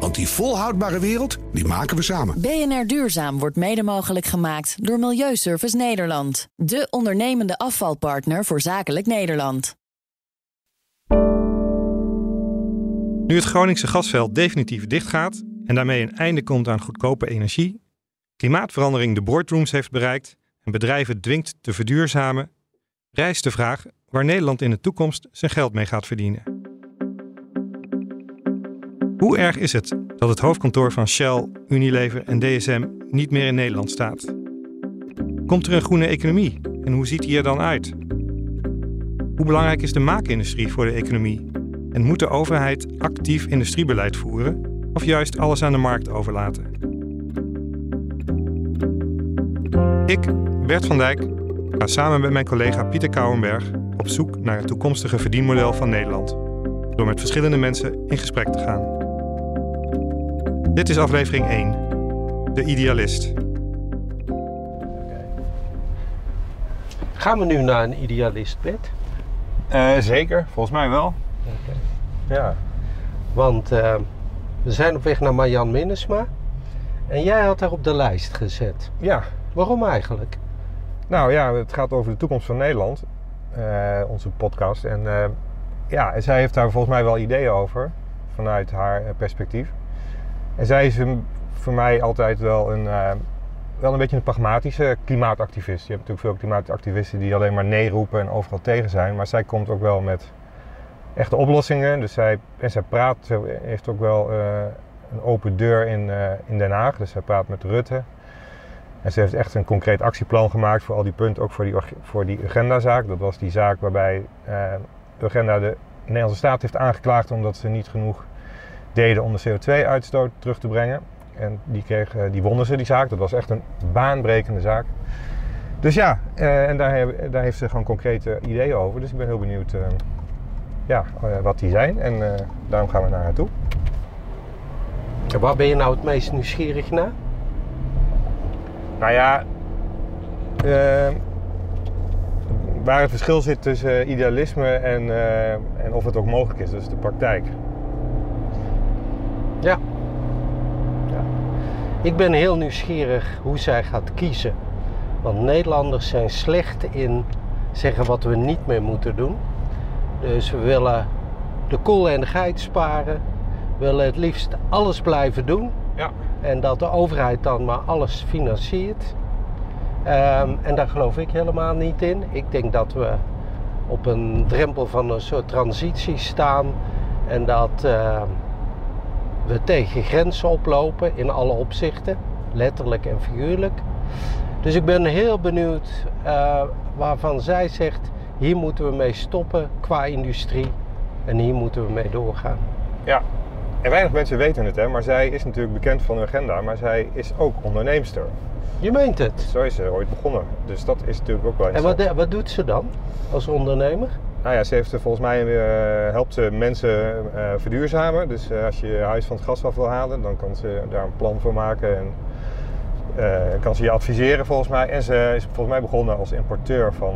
Want die volhoudbare wereld, die maken we samen. BNR Duurzaam wordt mede mogelijk gemaakt door Milieuservice Nederland. De ondernemende afvalpartner voor zakelijk Nederland. Nu het Groningse gasveld definitief dichtgaat en daarmee een einde komt aan goedkope energie, klimaatverandering de boardrooms heeft bereikt en bedrijven dwingt te verduurzamen, rijst de vraag waar Nederland in de toekomst zijn geld mee gaat verdienen. Hoe erg is het dat het hoofdkantoor van Shell, Unilever en DSM niet meer in Nederland staat? Komt er een groene economie en hoe ziet die er dan uit? Hoe belangrijk is de maakindustrie voor de economie? En moet de overheid actief industriebeleid voeren of juist alles aan de markt overlaten? Ik, Bert van Dijk, ga samen met mijn collega Pieter Kouwenberg op zoek naar het toekomstige verdienmodel van Nederland. Door met verschillende mensen in gesprek te gaan. Dit is aflevering 1. De Idealist. Gaan we nu naar een idealist, Bert? Uh, zeker, volgens mij wel. Okay. Ja, want uh, we zijn op weg naar Marjan Minnesma. En jij had haar op de lijst gezet. Ja. Waarom eigenlijk? Nou ja, het gaat over de toekomst van Nederland. Uh, onze podcast. En ja, zij heeft daar volgens mij wel ideeën over. Vanuit haar perspectief. En zij is voor mij altijd wel een, uh, wel een beetje een pragmatische klimaatactivist. Je hebt natuurlijk veel klimaatactivisten die alleen maar nee roepen en overal tegen zijn. Maar zij komt ook wel met echte oplossingen. Dus zij, en zij praat, ze heeft ook wel uh, een open deur in, uh, in Den Haag. Dus zij praat met Rutte. En ze heeft echt een concreet actieplan gemaakt voor al die punten, ook voor die, voor die agendazaak. Dat was die zaak waarbij agenda de Nederlandse staat heeft aangeklaagd omdat ze niet genoeg deden om de CO2-uitstoot terug te brengen. En die, kreeg, die wonnen ze, die zaak. Dat was echt een baanbrekende zaak. Dus ja, eh, en daar, daar, heeft ze gewoon concrete ideeën over. Dus ik ben heel benieuwd uh, ja, wat die zijn. En daarom gaan we naar haar toe. Waar ben je nou het meest nieuwsgierig naar? Nou ja, waar het verschil zit tussen idealisme en, en of het ook mogelijk is. Dus de praktijk. Ja. ja. Ik ben heel nieuwsgierig hoe zij gaat kiezen. Want Nederlanders zijn slecht in zeggen wat we niet meer moeten doen. Dus we willen de kool en de geit sparen. We willen het liefst alles blijven doen. Ja. En dat de overheid dan maar alles financiert. Um, en daar geloof ik helemaal niet in. Ik denk dat we op een drempel van een soort transitie staan. En dat... Uh, we tegen grenzen oplopen in alle opzichten, letterlijk en figuurlijk. Dus ik ben heel benieuwd uh, waarvan zij zegt: hier moeten we mee stoppen qua industrie en hier moeten we mee doorgaan. Ja, en weinig mensen weten het, hè, maar zij is natuurlijk bekend van hun agenda, maar zij is ook onderneemster. Je meent het? Zo is ze ooit begonnen. Dus dat is natuurlijk ook wel En wat, wat doet ze dan als ondernemer? Nou ja, ze heeft volgens mij uh, helpt ze mensen uh, verduurzamen. Dus uh, als je je huis van het gas af wil halen, dan kan ze daar een plan voor maken en kan ze je adviseren volgens mij. En ze is volgens mij begonnen als importeur van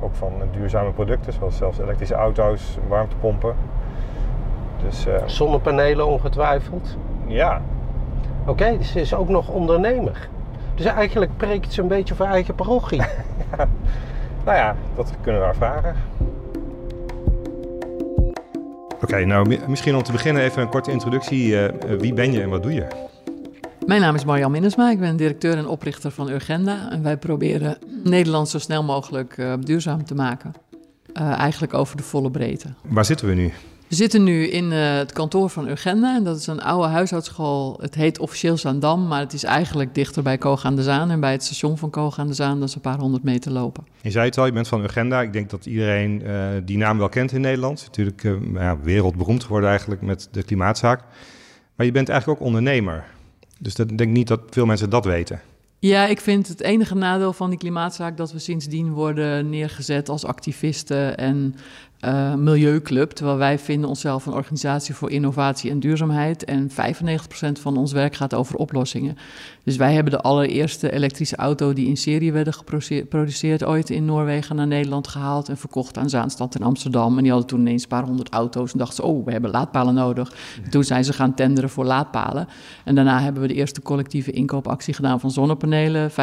ook van duurzame producten, zoals zelfs elektrische auto's, warmtepompen. Dus, Zonnepanelen ongetwijfeld. Ja. Oké, okay, dus ze is ook nog ondernemer. Dus eigenlijk preekt ze een beetje voor eigen parochie. Nou ja, dat kunnen we haar vragen. Oké, okay, nou misschien om te beginnen even een korte introductie. Uh, wie ben je en wat doe je? Mijn naam is Marjan Minnesma, ik ben directeur en oprichter van Urgenda. En wij proberen Nederland zo snel mogelijk uh, duurzaam te maken. Uh, eigenlijk over de volle breedte. Waar zitten we nu? We zitten nu in uh, het kantoor van Urgenda. En dat is een oude huishoudschool. Het heet officieel Zaandam, maar het is eigenlijk dichter bij Koog aan de Zaan. En bij het station van Koog aan de Zaan, dat is een paar honderd meter lopen. Je zei het al, je bent van Urgenda. Ik denk dat iedereen uh, die naam wel kent in Nederland. Natuurlijk uh, ja, wereldberoemd geworden eigenlijk met de klimaatzaak. Maar je bent eigenlijk ook ondernemer. Dus dat, ik denk niet dat veel mensen dat weten. Ja, ik vind het enige nadeel van die klimaatzaak dat we sindsdien worden neergezet als activisten en uh, milieuclub. Terwijl wij vinden onszelf een organisatie voor innovatie en duurzaamheid. En 95% van ons werk gaat over oplossingen. Dus wij hebben de allereerste elektrische auto die in serie werden geproduceerd ooit in Noorwegen naar Nederland gehaald en verkocht aan Zaanstad in Amsterdam. En die hadden toen ineens een paar honderd auto's en dachten ze, oh, we hebben laadpalen nodig. En toen zijn ze gaan tenderen voor laadpalen. En daarna hebben we de eerste collectieve inkoopactie gedaan van zonnepanelen. 50.000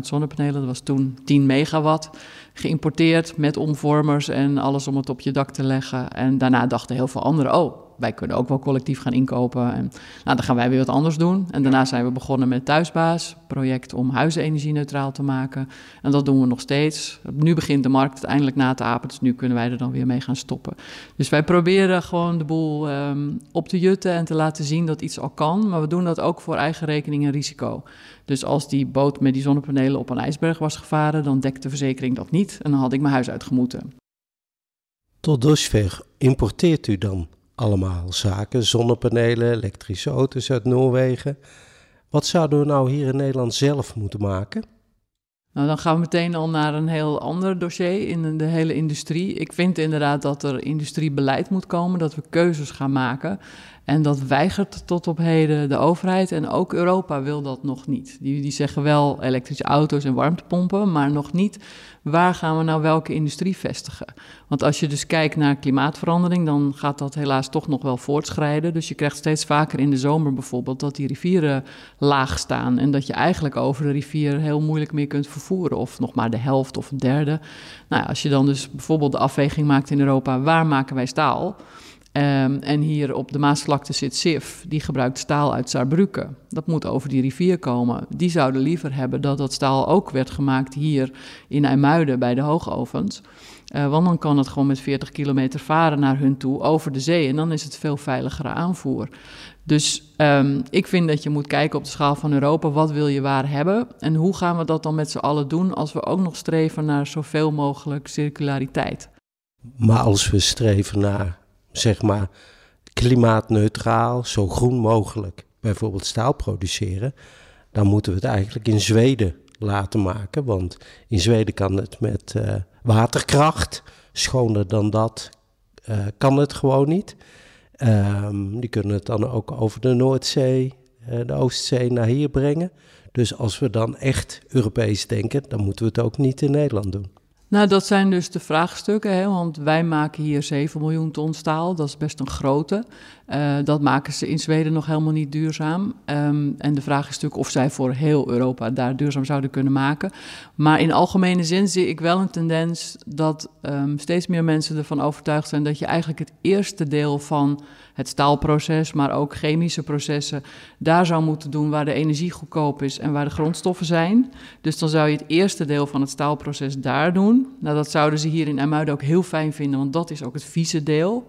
zonnepanelen, dat was toen 10 megawatt geïmporteerd met omvormers en alles om het op je dak te leggen. En daarna dachten heel veel anderen, oh, wij kunnen ook wel collectief gaan inkopen. En nou, dan gaan wij weer wat anders doen. En daarna zijn we begonnen met Thuisbaas, project om huizen energie-neutraal te maken. En dat doen we nog steeds. Nu begint de markt uiteindelijk na te apen, dus nu kunnen wij er dan weer mee gaan stoppen. Dus wij proberen gewoon de boel um, op te jutten en te laten zien dat iets al kan. Maar we doen dat ook voor eigen rekening en risico. Dus als die boot met die zonnepanelen op een ijsberg was gevaren, dan dekt de verzekering dat niet en dan had ik mijn huis uitgemoeten. Tot dusver importeert u dan allemaal zaken, zonnepanelen, elektrische auto's uit Noorwegen. Wat zouden we nou hier in Nederland zelf moeten maken? Nou, dan gaan we meteen al naar een heel ander dossier in de hele industrie. Ik vind inderdaad dat er industriebeleid moet komen, dat we keuzes gaan maken. En dat weigert tot op heden de overheid en ook Europa wil dat nog niet. Die, die zeggen wel elektrische auto's en warmtepompen, maar nog niet waar gaan we nou welke industrie vestigen. Want als je dus kijkt naar klimaatverandering, dan gaat dat helaas toch nog wel voortschrijden. Dus je krijgt steeds vaker in de zomer bijvoorbeeld dat die rivieren laag staan en dat je eigenlijk over de rivier heel moeilijk meer kunt vervoeren of nog maar de helft of een derde. Nou ja, als je dan dus bijvoorbeeld de afweging maakt in Europa, waar maken wij staal? Um, en hier op de Maasvlakte zit SIF, die gebruikt staal uit Saarbrücken. Dat moet over die rivier komen. Die zouden liever hebben dat dat staal ook werd gemaakt hier in IJmuiden bij de hoogovens. Uh, want dan kan het gewoon met 40 kilometer varen naar hun toe over de zee. En dan is het veel veiligere aanvoer. Dus um, ik vind dat je moet kijken op de schaal van Europa. Wat wil je waar hebben? En hoe gaan we dat dan met z'n allen doen als we ook nog streven naar zoveel mogelijk circulariteit? Maar als we streven naar zeg maar klimaatneutraal, zo groen mogelijk bijvoorbeeld staal produceren, dan moeten we het eigenlijk in Zweden laten maken. Want in Zweden kan het met uh, waterkracht, schoner dan dat uh, kan het gewoon niet. Um, die kunnen het dan ook over de Noordzee, uh, de Oostzee naar hier brengen. Dus als we dan echt Europees denken, dan moeten we het ook niet in Nederland doen. Nou, dat zijn dus de vraagstukken, hè? want wij maken hier 7 miljoen ton staal, dat is best een grote. Uh, dat maken ze in Zweden nog helemaal niet duurzaam. Um, en de vraag is natuurlijk of zij voor heel Europa daar duurzaam zouden kunnen maken. Maar in algemene zin zie ik wel een tendens dat um, steeds meer mensen ervan overtuigd zijn dat je eigenlijk het eerste deel van het staalproces, maar ook chemische processen, daar zou moeten doen waar de energie goedkoop is en waar de grondstoffen zijn. Dus dan zou je het eerste deel van het staalproces daar doen. Nou, dat zouden ze hier in Emuiden ook heel fijn vinden, want dat is ook het vieze deel.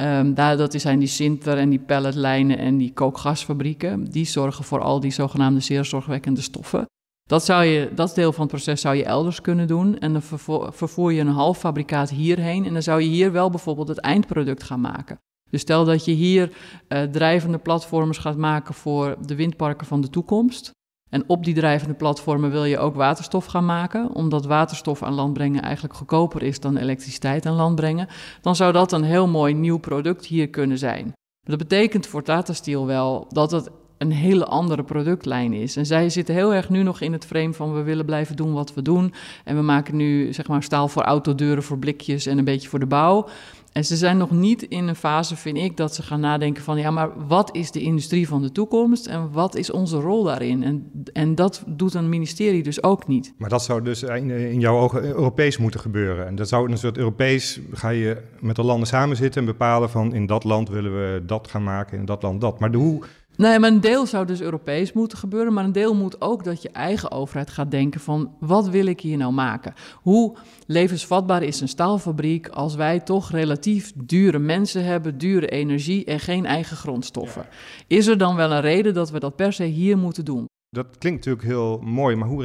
Um, daar, dat zijn die sinter en die pelletlijnen en die kookgasfabrieken. Die zorgen voor al die zogenaamde zeer zorgwekkende stoffen. Dat, zou je, dat deel van het proces zou je elders kunnen doen. En dan vervoer, vervoer je een half fabrikaat hierheen. En dan zou je hier wel bijvoorbeeld het eindproduct gaan maken. Dus stel dat je hier uh, drijvende platforms gaat maken voor de windparken van de toekomst. En op die drijvende platformen wil je ook waterstof gaan maken, omdat waterstof aan land brengen eigenlijk goedkoper is dan elektriciteit aan land brengen. Dan zou dat een heel mooi nieuw product hier kunnen zijn. Dat betekent voor Tata Steel wel dat het een hele andere productlijn is. En zij zitten heel erg nu nog in het frame van we willen blijven doen wat we doen. En we maken nu zeg maar staal voor autodeuren, voor blikjes en een beetje voor de bouw. En ze zijn nog niet in een fase, vind ik, dat ze gaan nadenken van ja, maar wat is de industrie van de toekomst en wat is onze rol daarin? En, en dat doet een ministerie dus ook niet. Maar dat zou dus in, jouw ogen Europees moeten gebeuren. En dat zou een soort Europees, ga je met de landen samen zitten en bepalen van in dat land willen we dat gaan maken, in dat land dat. Maar de hoe Nee, maar een deel zou dus Europees moeten gebeuren, maar een deel moet ook dat je eigen overheid gaat denken van wat wil ik hier nou maken? Hoe levensvatbaar is een staalfabriek als wij toch relatief dure mensen hebben, dure energie en geen eigen grondstoffen? Is er dan wel een reden dat we dat per se hier moeten doen? Dat klinkt natuurlijk heel mooi, maar hoe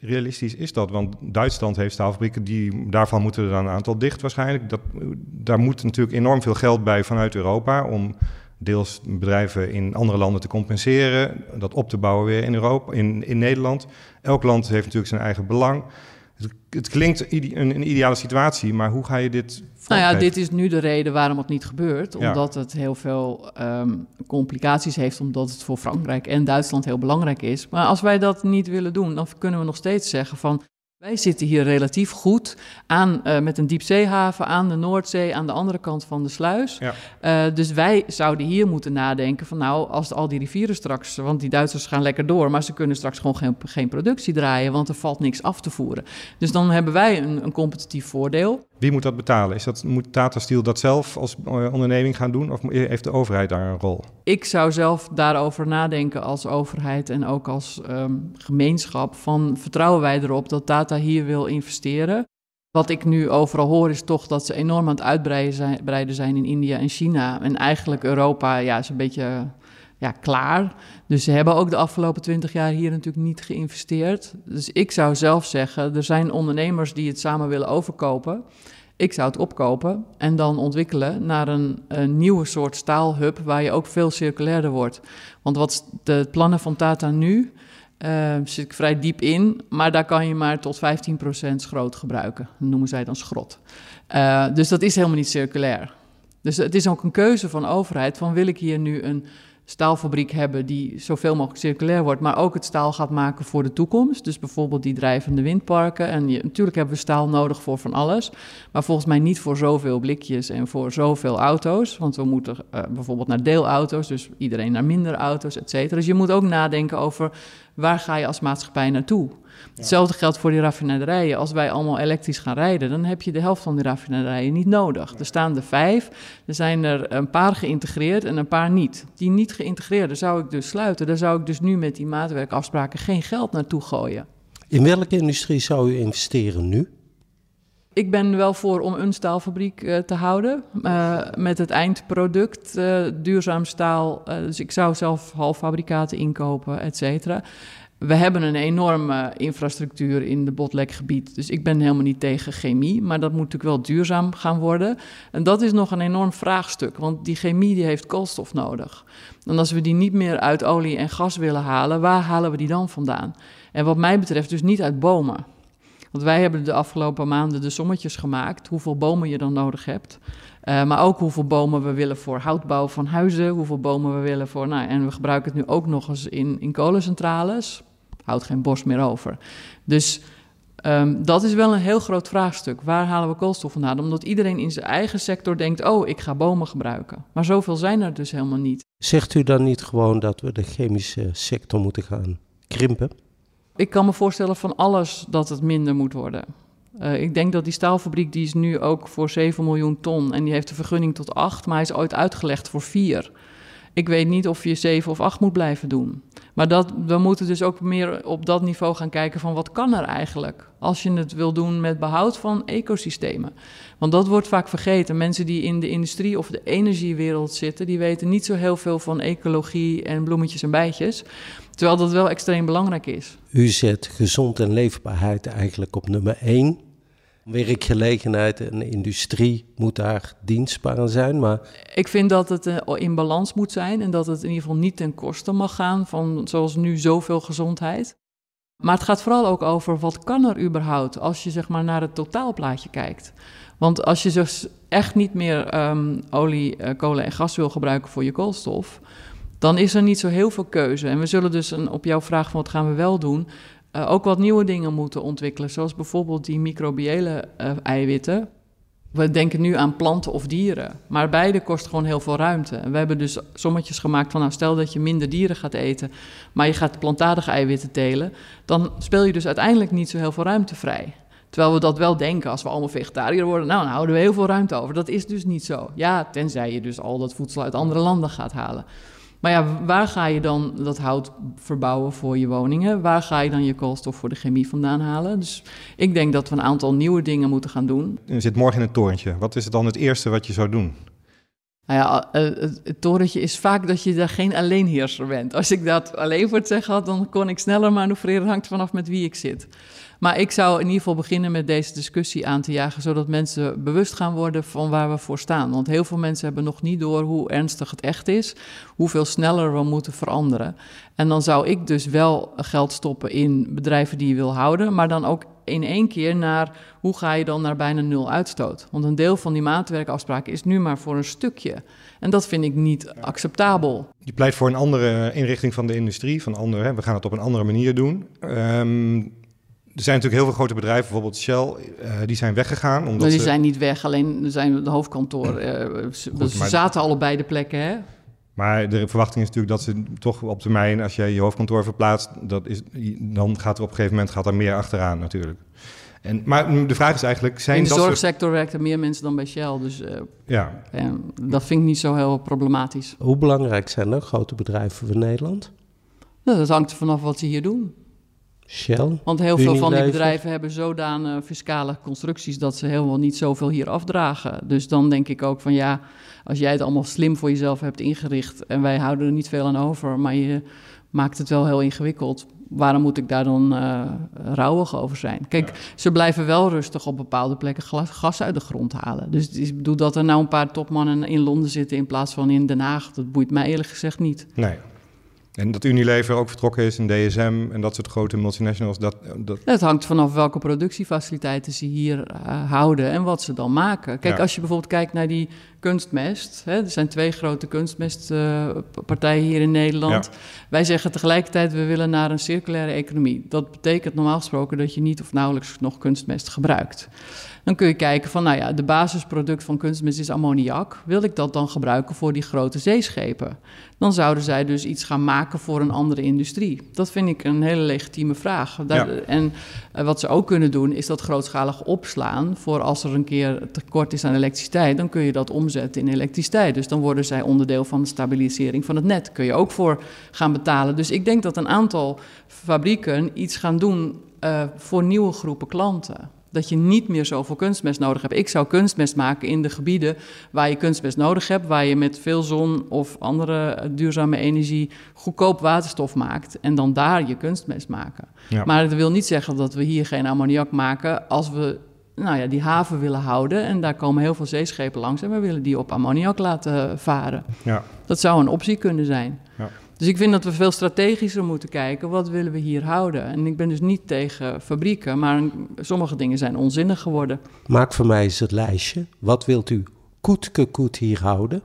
realistisch is dat? Want Duitsland heeft staalfabrieken, die, daarvan moeten er dan een aantal dicht waarschijnlijk. Dat, daar moet natuurlijk enorm veel geld bij vanuit Europa om deels bedrijven in andere landen te compenseren, dat op te bouwen weer in Europa, in, in Nederland. Elk land heeft natuurlijk zijn eigen belang. Het, het klinkt een, een, ideale situatie, maar hoe ga je dit nou ja, dit is nu de reden waarom het niet gebeurt. Omdat het heel veel ehm, complicaties heeft, omdat het voor Frankrijk en Duitsland heel belangrijk is. Maar als wij dat niet willen doen, dan kunnen we nog steeds zeggen van wij zitten hier relatief goed aan, uh, met een diepzeehaven aan de Noordzee aan de andere kant van de sluis. Ja. Uh, dus wij zouden hier moeten nadenken van nou, als al die rivieren straks, want die Duitsers gaan lekker door, maar ze kunnen straks gewoon geen, geen productie draaien, want er valt niks af te voeren. Dus dan hebben wij een, een competitief voordeel. Wie moet dat betalen? Is dat, moet Tata Steel dat zelf als eh, onderneming gaan doen of heeft de overheid daar een rol? Ik zou zelf daarover nadenken als overheid en ook als um, gemeenschap van vertrouwen wij erop dat Tata hier wil investeren. Wat ik nu overal hoor is toch dat ze enorm aan het uitbreiden zijn in India en China. En eigenlijk Europa ja, is een beetje ja, klaar. Dus ze hebben ook de afgelopen twintig jaar hier natuurlijk niet geïnvesteerd. Dus ik zou zelf zeggen, er zijn ondernemers die het samen willen overkopen. Ik zou het opkopen en dan ontwikkelen naar een, nieuwe soort staalhub waar je ook veel circulairder wordt. Want wat de plannen van Tata nu, uh, zit ik vrij diep in, maar daar kan je maar tot 15% schroot gebruiken. Dat noemen zij dan schrot. Uh, dus dat is helemaal niet circulair. Dus het is ook een keuze van overheid van wil ik hier nu een staalfabriek hebben die zoveel mogelijk circulair wordt, maar ook het staal gaat maken voor de toekomst. Dus bijvoorbeeld die drijvende windparken. En je, natuurlijk hebben we staal nodig voor van alles, maar volgens mij niet voor zoveel blikjes en voor zoveel auto's. Want we moeten uh, bijvoorbeeld naar deelauto's, dus iedereen naar minder auto's, et cetera. Dus je moet ook nadenken over waar ga je als maatschappij naartoe? Hetzelfde geldt voor die raffinaderijen. Als wij allemaal elektrisch gaan rijden, dan heb je de helft van die raffinaderijen niet nodig. Er staan er vijf, er zijn er een paar geïntegreerd en een paar niet. Die niet geïntegreerde zou ik dus sluiten. Daar zou ik dus nu met die maatwerkafspraken geen geld naartoe gooien. In welke industrie zou u investeren nu? Ik ben wel voor om een staalfabriek uh, te houden. Uh, met het eindproduct uh, duurzaam staal. dus ik zou zelf halffabrikaten inkopen, et cetera we hebben een enorme infrastructuur in de botlekgebied. Dus ik ben helemaal niet tegen chemie, maar dat moet natuurlijk wel duurzaam gaan worden. En dat is nog een enorm vraagstuk, want die chemie die heeft koolstof nodig. En als we die niet meer uit olie en gas willen halen, waar halen we die dan vandaan? En wat mij betreft dus niet uit bomen. Want wij hebben de afgelopen maanden de sommetjes gemaakt, hoeveel bomen je dan nodig hebt. Uh, maar ook hoeveel bomen we willen voor houtbouw van huizen, hoeveel bomen we willen voor. Nou, en we gebruiken het nu ook nog eens in, in kolencentrales houdt geen bos meer over. Dus um, dat is wel een heel groot vraagstuk. Waar halen we koolstof vandaan? Omdat iedereen in zijn eigen sector denkt: oh, ik ga bomen gebruiken. Maar zoveel zijn er dus helemaal niet. Zegt u dan niet gewoon dat we de chemische sector moeten gaan krimpen? Ik kan me voorstellen van alles dat het minder moet worden. Uh, ik denk dat die staalfabriek die is nu ook voor 7 miljoen ton en die heeft de vergunning tot 8, maar hij is ooit uitgelegd voor 4. Ik weet niet of je 7 of 8 moet blijven doen. Maar dat, we moeten dus ook meer op dat niveau gaan kijken van wat kan er eigenlijk als je het wil doen met behoud van ecosystemen. Want dat wordt vaak vergeten. Mensen die in de industrie of de energiewereld zitten, die weten niet zo heel veel van ecologie en bloemetjes en bijtjes. Terwijl dat wel extreem belangrijk is. U zet gezond en leefbaarheid eigenlijk op nummer 1 werkgelegenheid en industrie moet daar dienstbaar aan zijn. Maar... Ik vind dat het eh, in balans moet zijn en dat het in ieder geval niet ten koste mag gaan van zoals nu zoveel gezondheid. Maar het gaat vooral ook over wat kan er überhaupt als je zeg maar naar het totaalplaatje kijkt. Want als je dus echt niet meer um, olie, uh, kolen en gas wil gebruiken voor je koolstof, dan is er niet zo heel veel keuze. En we zullen dus een, op jouw vraag van wat gaan we wel doen, uh, ook wat nieuwe dingen moeten ontwikkelen, zoals bijvoorbeeld die microbiële uh, eiwitten. We denken nu aan planten of dieren, maar beide kost gewoon heel veel ruimte. En we hebben dus sommetjes gemaakt van, nou stel dat je minder dieren gaat eten, maar je gaat plantaardige eiwitten telen, dan speel je dus uiteindelijk niet zo heel veel ruimte vrij. Terwijl we dat wel denken als we allemaal vegetariër worden, nou dan houden we heel veel ruimte over. Dat is dus niet zo. Ja, tenzij je dus al dat voedsel uit andere landen gaat halen. Maar ja, waar ga je dan dat hout verbouwen voor je woningen? Waar ga je dan je koolstof voor de chemie vandaan halen? Dus ik denk dat we een aantal nieuwe dingen moeten gaan doen. Je zit morgen in het torentje. Wat is dan het eerste wat je zou doen? Nou ja, eh, het, het, torentje is vaak dat je daar geen alleenheerser bent. Als ik dat alleen voor het zeggen had, dan kon ik sneller manoeuvreren. Hangt vanaf met wie ik zit. Maar ik zou in ieder geval beginnen met deze discussie aan te jagen, zodat mensen bewust gaan worden van waar we voor staan. Want heel veel mensen hebben nog niet door hoe ernstig het echt is, hoeveel sneller we moeten veranderen. En dan zou ik dus wel geld stoppen in bedrijven die je wil houden, maar dan ook in één keer naar hoe ga je dan naar bijna nul uitstoot. Want een deel van die maatwerkafspraken is nu maar voor een stukje. En dat vind ik niet acceptabel. Je pleit voor een andere inrichting van de industrie, van andere, hè, we gaan het op een andere manier doen. Um, er zijn natuurlijk heel veel grote bedrijven, bijvoorbeeld Shell, uh, die zijn weggegaan. Omdat die ze... zijn niet weg, alleen zijn de hoofdkantoor. Uh, ze, Goed, ze zaten allebei de plekken, hè? Maar de verwachting is natuurlijk dat ze toch op termijn, als je je hoofdkantoor verplaatst, dat is, dan gaat er op een gegeven moment gaat er meer achteraan natuurlijk. En, maar de vraag is eigenlijk... Zijn In de dat zorgsector soort... werken meer mensen dan bij Shell. Dus uh, ja. dat vind ik niet zo heel problematisch. Hoe belangrijk zijn er grote bedrijven voor Nederland? Nou, dat hangt er vanaf wat ze hier doen. Shell. Want heel veel van die bedrijven hebben zodanig fiscale constructies dat ze helemaal niet zoveel hier afdragen. Dus dan denk ik ook van ja, als jij het allemaal slim voor jezelf hebt ingericht en wij houden er niet veel aan over, maar je maakt het wel heel ingewikkeld. Waarom moet ik daar dan uh, rouwig over zijn? Kijk, ze blijven wel rustig op bepaalde plekken gas uit de grond halen. Dus ik bedoel dat er nou een paar topmannen in Londen zitten in plaats van in Den Haag, dat boeit mij eerlijk gezegd niet. Nee, en dat Unilever ook vertrokken is in DSM en dat soort grote multinationals. Dat, dat... Het hangt vanaf welke productiefaciliteiten ze hier uh, houden en wat ze dan maken. Kijk, als je bijvoorbeeld kijkt naar die kunstmest. Hè, er zijn twee grote kunstmestpartijen hier in Nederland. Ja. Wij zeggen tegelijkertijd, we willen naar een circulaire economie. Dat betekent normaal gesproken dat je niet of nauwelijks nog kunstmest gebruikt. Dan kun je kijken van, nou ja, de basisproduct van kunstmest is ammoniak. Wil ik dat dan gebruiken voor die grote zeeschepen? Dan zouden zij dus iets gaan maken voor een andere industrie. Dat vind ik een hele legitieme vraag. Daar, ja. En uh, wat ze ook kunnen doen, is dat grootschalig opslaan voor als er een keer tekort is aan elektriciteit. Dan kun je dat omzetten in elektriciteit. Dus dan worden zij onderdeel van de stabilisering van het net. Kun je ook voor gaan betalen. Dus ik denk dat een aantal fabrieken iets gaan doen uh, voor nieuwe groepen klanten dat je niet meer zoveel kunstmest nodig hebt. Ik zou kunstmest maken in de gebieden waar je kunstmest nodig hebt, waar je met veel zon of andere duurzame energie goedkoop waterstof maakt en dan daar je kunstmest maken. Ja. Maar dat wil niet zeggen dat we hier geen ammoniak maken als we nou ja, die haven willen houden en daar komen heel veel zeeschepen langs en we willen die op ammoniak laten varen. Ja. Dat zou een optie kunnen zijn. Ja. Dus ik vind dat we veel strategischer moeten kijken. Wat willen we hier houden? En ik ben dus niet tegen fabrieken, maar sommige dingen zijn onzinnig geworden. Maak voor mij eens het lijstje. Wat wilt u koetke koet hier houden?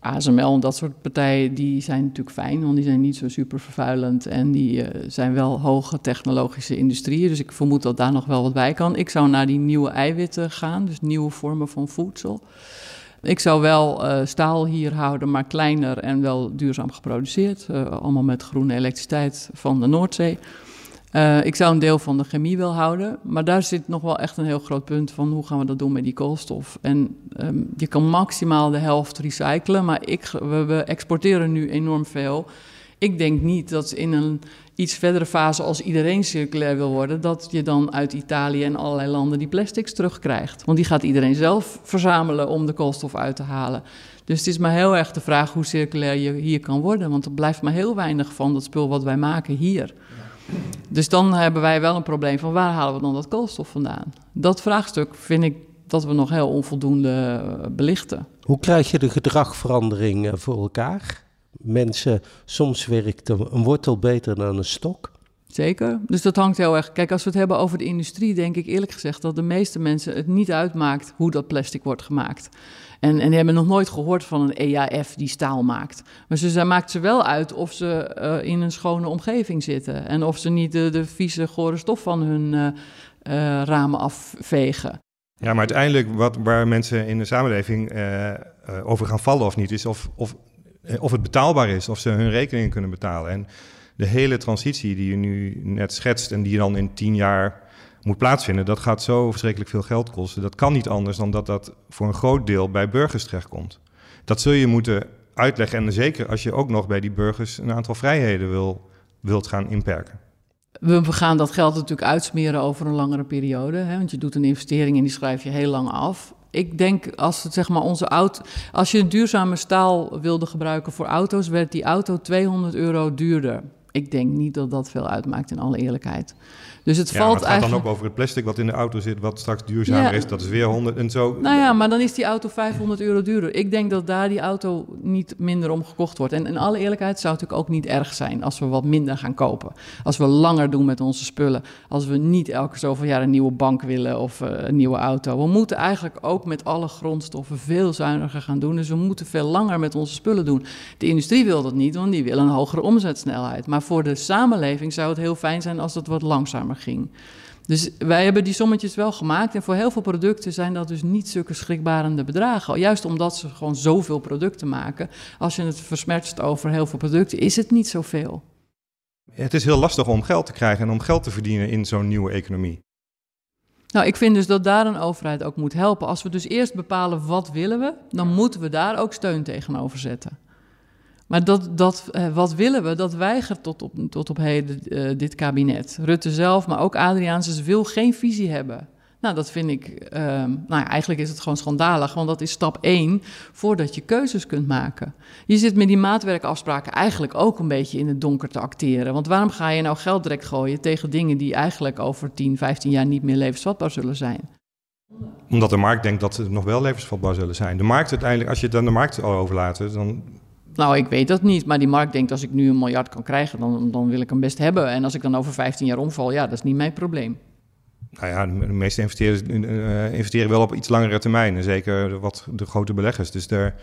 ASML en dat soort partijen, die zijn natuurlijk fijn, want die zijn niet zo super vervuilend en die uh, zijn wel hoge technologische industrieën. Dus ik vermoed dat daar nog wel wat bij kan. Ik zou naar die nieuwe eiwitten gaan, dus nieuwe vormen van voedsel. Ik zou wel uh, staal hier houden, maar kleiner en wel duurzaam geproduceerd. Uh, allemaal met groene elektriciteit van de Noordzee. Uh, ik zou een deel van de chemie wel houden, maar daar zit nog wel echt een heel groot punt van hoe gaan we dat doen met die koolstof. En um, je kan maximaal de helft recyclen, maar ik, we exporteren nu enorm veel. Ik denk niet dat in een iets verdere fase, als iedereen circulair wil worden, dat je dan uit Italië en allerlei landen die plastics terugkrijgt. Want die gaat iedereen zelf verzamelen om de koolstof uit te halen. Dus het is maar heel erg de vraag hoe circulair je hier kan worden. Want er blijft maar heel weinig van dat spul wat wij maken hier. Dus dan hebben wij wel een probleem van waar halen we dan dat koolstof vandaan? Dat vraagstuk vind ik dat we nog heel onvoldoende belichten. Hoe krijg je de gedragverandering voor elkaar? mensen, soms werkt een wortel beter dan een stok. Zeker. Dus dat hangt heel erg. Kijk, als we het hebben over de industrie, denk ik eerlijk gezegd dat de meeste mensen het niet uitmaakt hoe dat plastic wordt gemaakt. En, en die hebben nog nooit gehoord van een EAF die staal maakt. Maar ze, maakt ze wel uit of ze uh, in een schone omgeving zitten. En of ze niet de, de vieze, gore stof van hun uh, uh, ramen afvegen. Ja, maar uiteindelijk wat, waar mensen in de samenleving over gaan vallen of niet, is of, of eh, of het betaalbaar is, of ze hun rekeningen kunnen betalen. En de hele transitie die je nu net schetst en die dan in tien jaar moet plaatsvinden, dat gaat zo verschrikkelijk veel geld kosten. Dat kan niet anders dan dat dat voor een groot deel bij burgers terechtkomt. Dat zul je moeten uitleggen en zeker als je ook nog bij die burgers een aantal vrijheden wil, wilt gaan inperken. We gaan dat geld natuurlijk uitsmeren over een langere periode. Hè? Want je doet een investering en die schrijf je heel lang af. Ik denk als het zeg maar onze auto. Als je een duurzame staal wilde gebruiken voor auto's, werd die auto 200 euro duurder. Ik denk niet dat dat veel uitmaakt, in alle eerlijkheid. Dus het Ja, valt het gaat eigenlijk. dan ook over het plastic wat in de auto zit, wat straks duurzamer Ja. is. Dat is weer 100 en zo. Nou ja, maar dan is die auto 500 euro duurder. Ik denk dat daar die auto niet minder om gekocht wordt. En in alle eerlijkheid zou het natuurlijk ook niet erg zijn als we wat minder gaan kopen. Als we langer doen met onze spullen. Als we niet elke zoveel jaar een nieuwe bank willen of eh, een nieuwe auto. We moeten eigenlijk ook met alle grondstoffen veel zuiniger gaan doen. Dus we moeten veel langer met onze spullen doen. De industrie wil dat niet, want die wil een hogere omzetsnelheid. Maar voor de samenleving zou het heel fijn zijn als dat wat langzamer ging. Dus wij hebben die sommetjes wel gemaakt. En voor heel veel producten zijn dat dus niet zulke schrikbarende bedragen. Juist omdat ze gewoon zoveel producten maken. Als je het versmertst over heel veel producten, is het niet zoveel. Het is heel lastig om geld te krijgen en om geld te verdienen in zo'n nieuwe economie. Nou, ik vind dus dat daar een overheid ook moet helpen. Als we dus eerst bepalen wat willen we, dan moeten we daar ook steun tegenover zetten. Maar dat, dat eh, wat willen we, dat weigert tot op, tot op heden eh, dit kabinet. Rutte zelf, maar ook Adriaansens wil geen visie hebben. Nou, dat vind ik, eh, nou eigenlijk is het gewoon schandalig, want dat is stap één voordat je keuzes kunt maken. Je zit met die maatwerkafspraken eigenlijk ook een beetje in het donker te acteren. Want waarom ga je nou geld direct gooien tegen dingen die eigenlijk over 10, 15 jaar niet meer levensvatbaar zullen zijn? Omdat de markt denkt dat ze nog wel levensvatbaar zullen zijn. De markt uiteindelijk, als je het aan de markt overlaat, dan Nou, ik weet dat niet, maar die markt denkt als ik nu een miljard kan krijgen, dan, dan wil ik hem best hebben. En als ik dan over 15 jaar omval, ja, dat is niet mijn probleem. Nou ja, de meeste investeerders eh, investeren wel op iets langere termijn. En zeker wat de grote beleggers. Dus er,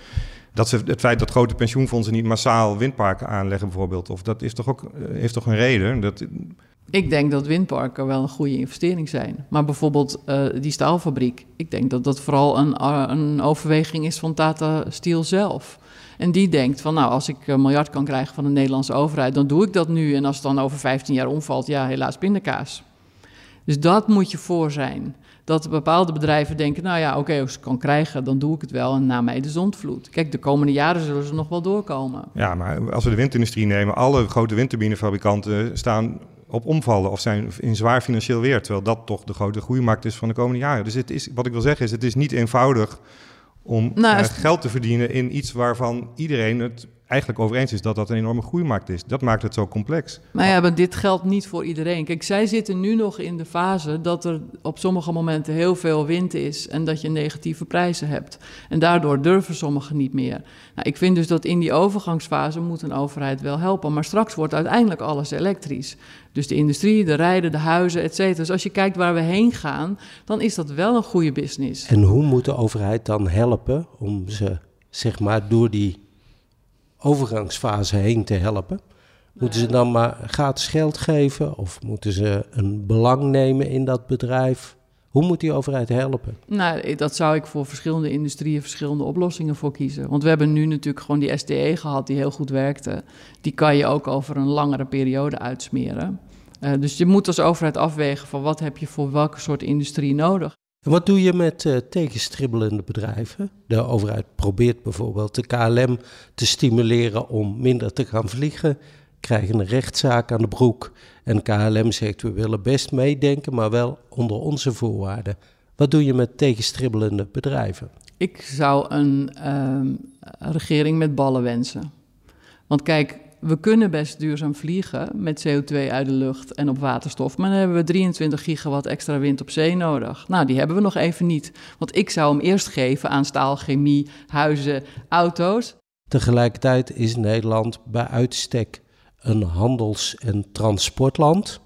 dat ze, het feit dat grote pensioenfondsen niet massaal windparken aanleggen bijvoorbeeld... of dat is toch ook, eh, heeft toch een reden? Dat, Ik denk dat windparken wel een goede investering zijn. Maar bijvoorbeeld eh, die staalfabriek, ik denk dat dat vooral een, eh, een overweging is van Tata Steel zelf. En die denkt van, nou, als ik een miljard kan krijgen van de Nederlandse overheid, dan doe ik dat nu. En als het dan over 15 jaar omvalt, ja, helaas pindakaas. Dus dat moet je voor zijn. Dat bepaalde bedrijven denken, nou ja, oké, als ik het kan krijgen, dan doe ik het wel. En na mij de zondvloed. Kijk, de komende jaren zullen ze nog wel doorkomen. ja, maar als we de windindustrie nemen... alle grote windturbinefabrikanten staan op omvallen... of zijn in zwaar financieel weer. Terwijl dat toch de grote groeimarkt is van de komende jaren. Dus het is, wat ik wil zeggen is, het is niet eenvoudig om Nou, eh, geld te verdienen... in iets waarvan iedereen het eigenlijk over eens is... dat dat een enorme groeimarkt is. Dat maakt het zo complex. Maar ja, maar dit geldt niet voor iedereen. Kijk, zij zitten nu nog in de fase dat er op sommige momenten heel veel wind is en dat je negatieve prijzen hebt. En daardoor durven sommigen niet meer. Nou, ik vind dus dat in die overgangsfase moet een overheid wel helpen. Maar straks wordt uiteindelijk alles elektrisch. Dus de industrie, de rijden, de huizen, et cetera. Dus als je kijkt waar we heen gaan, dan is dat wel een goede business. En hoe moet de overheid dan helpen om ze, zeg maar, door die overgangsfase heen te helpen? Moeten ze dan maar gratis geld geven of moeten ze een belang nemen in dat bedrijf? Hoe moet die overheid helpen? Nou, dat zou ik voor verschillende industrieën verschillende oplossingen voor kiezen. Want we hebben nu natuurlijk gewoon die SDE gehad die heel goed werkte. Die kan je ook over een langere periode uitsmeren. Eh, dus je moet als overheid afwegen van wat heb je voor welke soort industrie nodig. Wat doe je met eh, tegenstribbelende bedrijven? De overheid probeert bijvoorbeeld de KLM te stimuleren om minder te gaan vliegen. Krijgen een rechtszaak aan de broek. En KLM zegt we willen best meedenken, maar wel onder onze voorwaarden. Wat doe je met tegenstribbelende bedrijven? Ik zou een ehm, regering met ballen wensen. Want kijk, we kunnen best duurzaam vliegen met CO2 uit de lucht en op waterstof. Maar dan hebben we 23 gigawatt extra wind op zee nodig. Nou, die hebben we nog even niet. Want ik zou hem eerst geven aan staal, chemie, huizen, auto's. Tegelijkertijd is Nederland bij uitstek een handels- en transportland.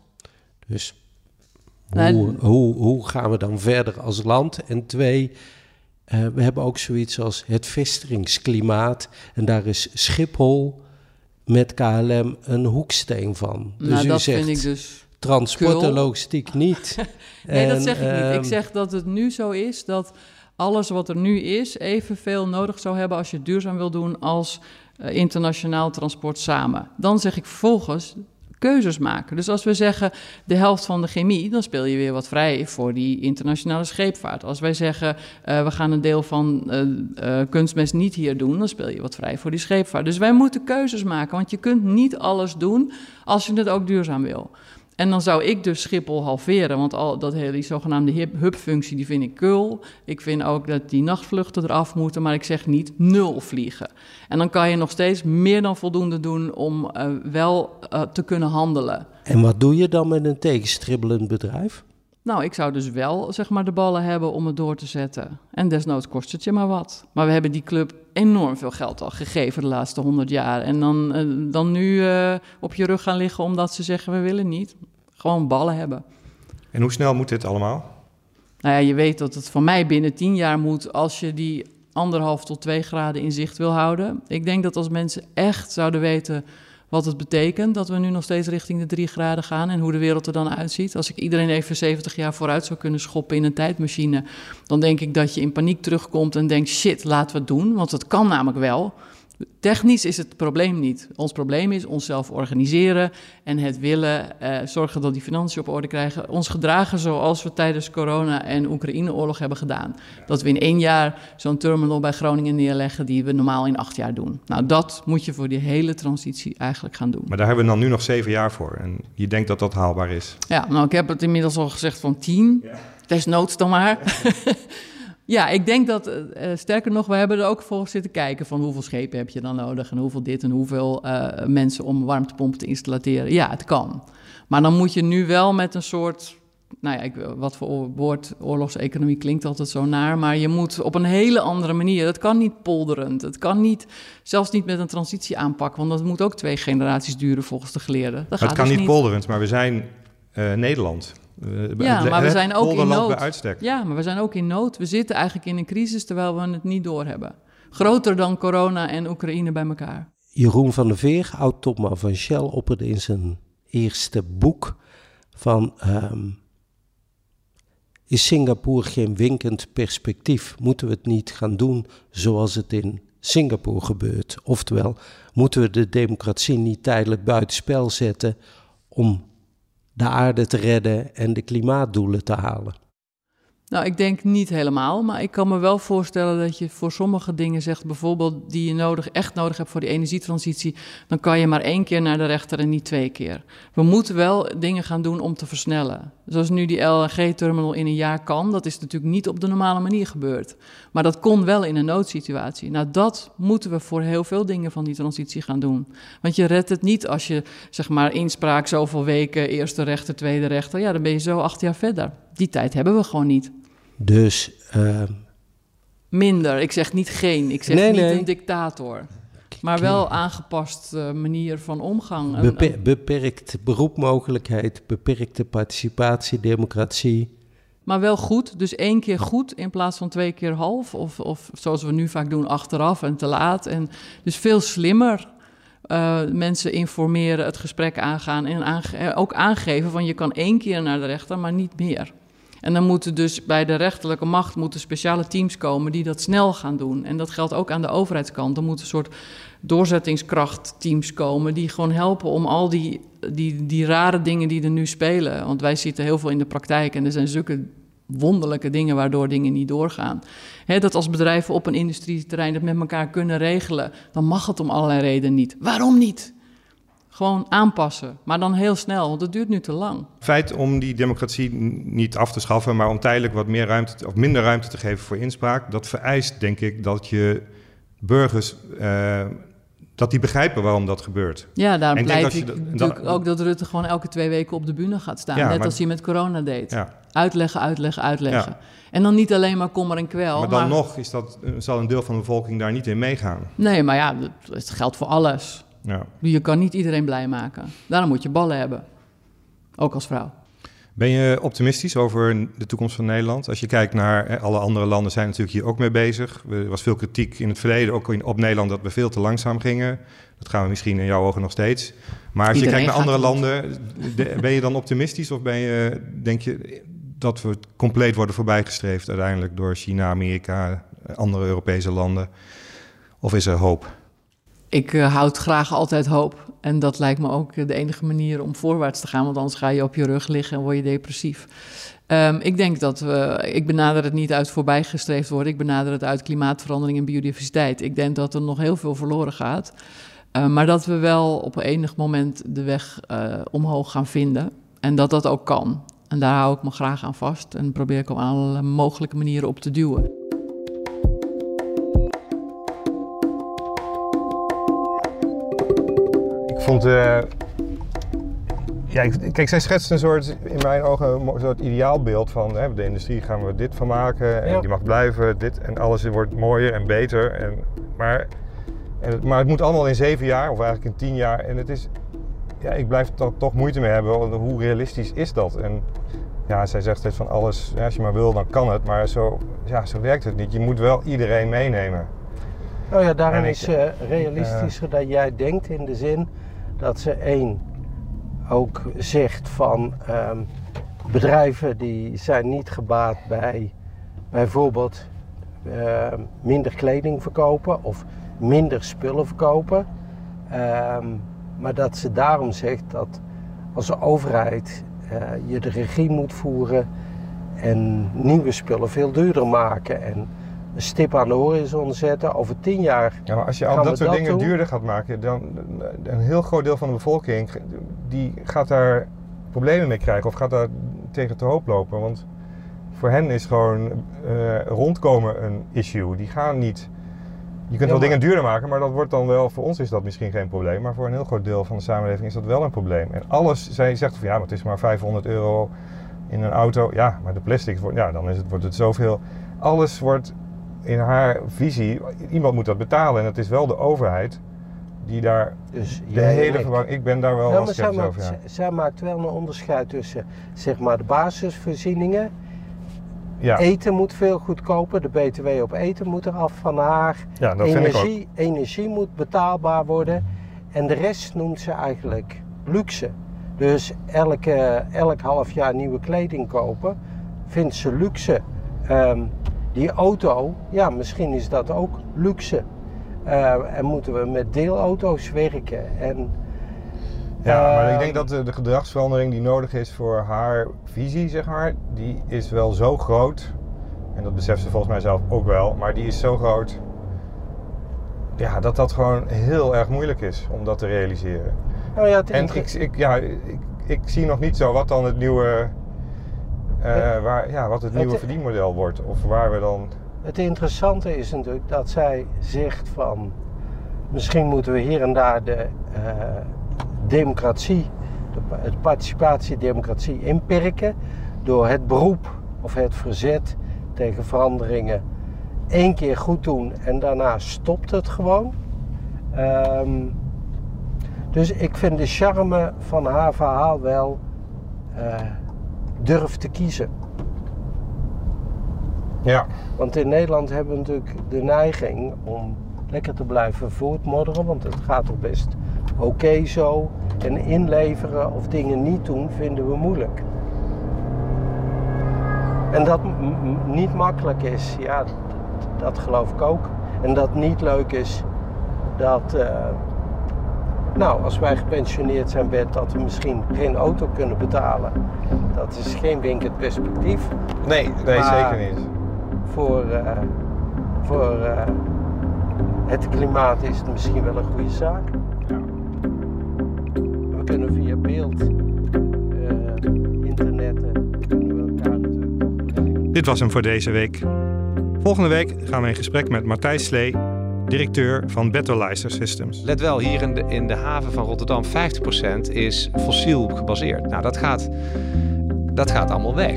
Dus Nee. hoe, hoe, hoe gaan we dan verder als land? En twee, eh, we hebben ook zoiets als het vestigingsklimaat. En daar is Schiphol met KLM een hoeksteen van. Dus nou, u dat zegt vind ik dus transport en logistiek niet. Nee, dat zeg ik niet. ehm, Ik zeg dat het nu zo is dat alles wat er nu is evenveel nodig zou hebben als je het duurzaam wil doen als eh, internationaal transport samen. Dan zeg ik vervolgens keuzes maken. Dus als we zeggen de helft van de chemie, dan speel je weer wat vrij voor die internationale scheepvaart. Als wij zeggen eh, we gaan een deel van eh, eh, kunstmest niet hier doen, dan speel je wat vrij voor die scheepvaart. Dus wij moeten keuzes maken, want je kunt niet alles doen als je het ook duurzaam wil. En dan zou ik dus Schiphol halveren, want al dat hele die zogenaamde hubfunctie, die vind ik kul. Ik vind ook dat die nachtvluchten eraf moeten, maar ik zeg niet nul vliegen. En dan kan je nog steeds meer dan voldoende doen om uh, wel uh, te kunnen handelen. En wat doe je dan met een tegenstribbelend bedrijf? Nou, ik zou dus wel zeg maar de ballen hebben om het door te zetten. En desnoods kost het je maar wat. Maar we hebben die club enorm veel geld al gegeven de laatste honderd jaar. En dan, uh, dan nu uh, op je rug gaan liggen omdat ze zeggen we willen niet. Gewoon ballen hebben. En hoe snel moet dit allemaal? Nou ja, je weet dat het van mij binnen tien jaar moet als je die anderhalf tot twee graden in zicht wil houden. Ik denk dat als mensen echt zouden weten wat het betekent dat we nu nog steeds richting de drie graden gaan en hoe de wereld er dan uitziet. Als ik iedereen even 70 jaar vooruit zou kunnen schoppen in een tijdmachine, dan denk ik dat je in paniek terugkomt en denkt: shit, laten we het doen, want het kan namelijk wel. Technisch is het probleem niet. Ons probleem is onszelf organiseren en het willen eh, zorgen dat die financiën op orde krijgen. Ons gedragen zoals we tijdens corona en Oekraïne-oorlog hebben gedaan. Dat we in één jaar zo'n terminal bij Groningen neerleggen die we normaal in acht jaar doen. Nou, dat moet je voor die hele transitie eigenlijk gaan doen. Maar daar hebben we dan nu nog zeven jaar voor. En je denkt dat dat haalbaar is? Ja, nou, ik heb het inmiddels al gezegd van tien. Ja. Desnoods dan maar. Ja. Ja, ik denk dat, uh, sterker nog, we hebben er ook voor zitten kijken van hoeveel schepen heb je dan nodig en hoeveel dit en hoeveel uh, mensen om warmtepompen te installeren. Ja, het kan. Maar dan moet je nu wel met een soort, nou ja, ik, wat voor woord oorlogseconomie klinkt altijd zo naar, maar je moet op een hele andere manier. Dat kan niet polderend, het kan niet, zelfs niet met een transitie aanpakken, want dat moet ook twee generaties duren volgens de geleerden. Dat het kan dus niet polderend, maar we zijn Nederland. Uh, ja, maar we zijn ook in nood. Ja, maar we zijn ook in nood. We zitten eigenlijk in een crisis terwijl we het niet doorhebben. Groter dan corona en Oekraïne bij elkaar. Jeroen van der Veer, oud-topman van Shell, opperde in zijn eerste boek van... Um, is Singapore geen winkend perspectief? Moeten we het niet gaan doen zoals het in Singapore gebeurt? Oftewel, moeten we de democratie niet tijdelijk buitenspel zetten om de aarde te redden en de klimaatdoelen te halen? Nou, ik denk niet helemaal, maar ik kan me wel voorstellen dat je voor sommige dingen zegt, bijvoorbeeld die je nodig, echt nodig hebt voor die energietransitie, dan kan je maar één keer naar de rechter en niet twee keer. We moeten wel dingen gaan doen om te versnellen. Zoals nu die LNG-terminal in een jaar kan, dat is natuurlijk niet op de normale manier gebeurd. Maar dat kon wel in een noodsituatie. Nou, dat moeten we voor heel veel dingen van die transitie gaan doen. Want je redt het niet als je, zeg maar, inspraak zoveel weken, eerste rechter, tweede rechter, ja, dan ben je zo acht jaar verder. Die tijd hebben we gewoon niet. Dus. Uh... Minder. Ik zeg niet geen. Ik zeg nee, niet nee. een dictator. Maar wel aangepast uh, manier van omgang. Beper beperkt beroepmogelijkheid, beperkte participatie, democratie. Maar wel goed. Dus één keer goed in plaats van twee keer half. Of, of zoals we nu vaak doen, achteraf en te laat. En dus veel slimmer. Uh, mensen informeren, het gesprek aangaan en aange ook aangeven van je kan één keer naar de rechter, maar niet meer. En dan moeten dus bij de rechterlijke macht moeten speciale teams komen die dat snel gaan doen. En dat geldt ook aan de overheidskant. Er moeten een soort doorzettingskrachtteams komen die gewoon helpen om al die, die, die rare dingen die er nu spelen. Want wij zitten heel veel in de praktijk en er zijn zulke wonderlijke dingen waardoor dingen niet doorgaan. dat als bedrijven op een industrieterrein dat met elkaar kunnen regelen, dan mag het om allerlei redenen niet. Waarom niet? Gewoon aanpassen, maar dan heel snel, want het duurt nu te lang. Feit om die democratie niet af te schaffen, maar om tijdelijk wat meer ruimte of minder ruimte te geven voor inspraak, dat vereist denk ik dat je burgers uh, dat die begrijpen waarom dat gebeurt. Ja, daarom pleit ik natuurlijk ook dat Rutte gewoon elke twee weken op de bühne gaat staan. Ja, net als hij met corona deed. Ja. Uitleggen, uitleggen, uitleggen. En dan niet alleen maar kommer en kwel. Maar dan nog is dat, zal een deel van de bevolking daar niet in meegaan. Nee, maar ja, het geldt voor alles. Ja. Je kan niet iedereen blij maken. Daarom moet je ballen hebben. Ook als vrouw. Ben je optimistisch over de toekomst van Nederland? Als je kijkt naar alle andere landen zijn natuurlijk hier ook mee bezig. Er was veel kritiek in het verleden, ook op Nederland, dat we veel te langzaam gingen. Dat gaan we misschien in jouw ogen nog steeds. Maar als je kijkt naar andere landen, ben je dan optimistisch of ben je, denk je dat we compleet worden voorbijgestreefd uiteindelijk door China, Amerika, andere Europese landen? Of is er hoop? Ik uh, houd graag altijd hoop. En dat lijkt me ook de enige manier om voorwaarts te gaan, want anders ga je op je rug liggen en word je depressief. Um, ik denk dat we, ik benader het niet uit voorbijgestreefd worden, ik benader het uit klimaatverandering en biodiversiteit. Ik denk dat er nog heel veel verloren gaat, uh, maar dat we wel op enig moment de weg omhoog gaan vinden. En dat dat ook kan. En daar hou ik me graag aan vast en probeer ik op alle mogelijke manieren op te duwen. Vond. Uh, ja, kijk, zij schetst een soort, in mijn ogen, een soort ideaalbeeld van hè, de industrie gaan we dit van maken en die mag blijven, dit en alles wordt mooier en beter. En, maar, en, maar het moet allemaal in zeven jaar of eigenlijk in tien jaar. En het is, ja, ik blijf er toch moeite mee hebben. Hoe realistisch is dat? En ja, zij zegt steeds van alles, ja, als je maar wil, dan kan het. Maar zo, ja, zo werkt het niet. Je moet wel iedereen meenemen. Oh ja, daarin is uh, realistischer uh, dat jij denkt in de zin dat ze één ook zegt van um, bedrijven die zijn niet gebaat bij bijvoorbeeld uh, minder kleding verkopen of minder spullen verkopen. Um, maar dat ze daarom zegt dat als overheid uh, je de regie moet voeren en nieuwe spullen veel duurder maken en een stip aan de horizon zetten. Over tien jaar. Ja, maar als je al dat soort dingen duurder gaat maken, dan een heel groot deel van de bevolking die gaat daar problemen mee krijgen of gaat daar tegen te hoop lopen. Want voor hen is gewoon uh, rondkomen een issue. Die gaan niet. Je kunt wel dingen duurder maken, maar dat wordt dan wel, voor ons is dat misschien geen probleem. Maar voor een heel groot deel van de samenleving is dat wel een probleem. En alles, zij zegt van ja, maar het is maar 500 euro in een auto. Ja, maar de plastic, wordt, ja, dan is het, wordt het zoveel. Alles wordt in haar visie, iemand moet dat betalen. En het is wel de overheid die daar dus de hele verbouwing... Ik ben daar wel ja, als zij maakt, ja. zij maakt wel een onderscheid tussen zeg maar, de basisvoorzieningen. Ja. Eten moet veel goedkoper. De BTW op eten moet eraf van haar. Ja, dat energie, vind ik ook. energie moet betaalbaar worden. En de rest noemt ze eigenlijk luxe. Dus elke, elk half jaar nieuwe kleding kopen vindt ze luxe. Um, die auto, ja, misschien is dat ook luxe. Uh, en moeten we met deelauto's werken. En, ja, maar ik denk dat de, de, gedragsverandering die nodig is voor haar visie, zeg maar, die is wel zo groot. En dat beseft ze volgens mij zelf ook wel. Maar die is zo groot. Ja, dat dat gewoon heel erg moeilijk is om dat te realiseren. Oh ja, en ik, ik, ja, ik, ik zie nog niet zo wat dan het nieuwe uh, waar, ja, wat het nieuwe verdienmodel wordt. Of waar we dan. Het interessante is natuurlijk dat zij zegt van misschien moeten we hier en daar de uh, democratie, de, het participatiedemocratie inperken door het beroep of het verzet tegen veranderingen één keer goed doen en daarna stopt het gewoon. Um, dus ik vind de charme van haar verhaal wel. Uh, durft te kiezen. Ja. Want in Nederland hebben we natuurlijk de neiging om lekker te blijven voortmodderen, want het gaat toch best oké zo. En inleveren of dingen niet doen vinden we moeilijk. En dat niet makkelijk is, ja, dat geloof ik ook. En dat niet leuk is, dat, uh, nou, als wij gepensioneerd zijn, bent dat we misschien geen auto kunnen betalen. Dat is geen winkend perspectief. Nee, nee zeker niet. Voor, uh, voor uh, het klimaat is het misschien wel een goede zaak. Ja. We kunnen via beeld, uh, internet, kunnen we elkaar natuurlijk Dit was hem voor deze week. Volgende week gaan we in gesprek met Martijn Slee directeur van Betterlizer Systems. Let wel, hier in de, in de haven van Rotterdam 50% is fossiel gebaseerd. Nou, dat gaat, dat gaat allemaal weg.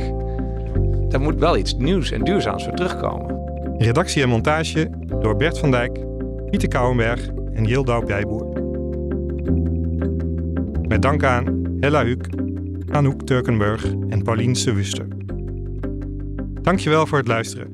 Daar moet wel iets nieuws en duurzaams voor terugkomen. Redactie en montage door Bert van Dijk, Pieter Kouwenberg en Jildau Bijboer. Met dank aan Hella Huuk, Anouk Turkenburg en Pauline Sewuster. Dankjewel voor het luisteren.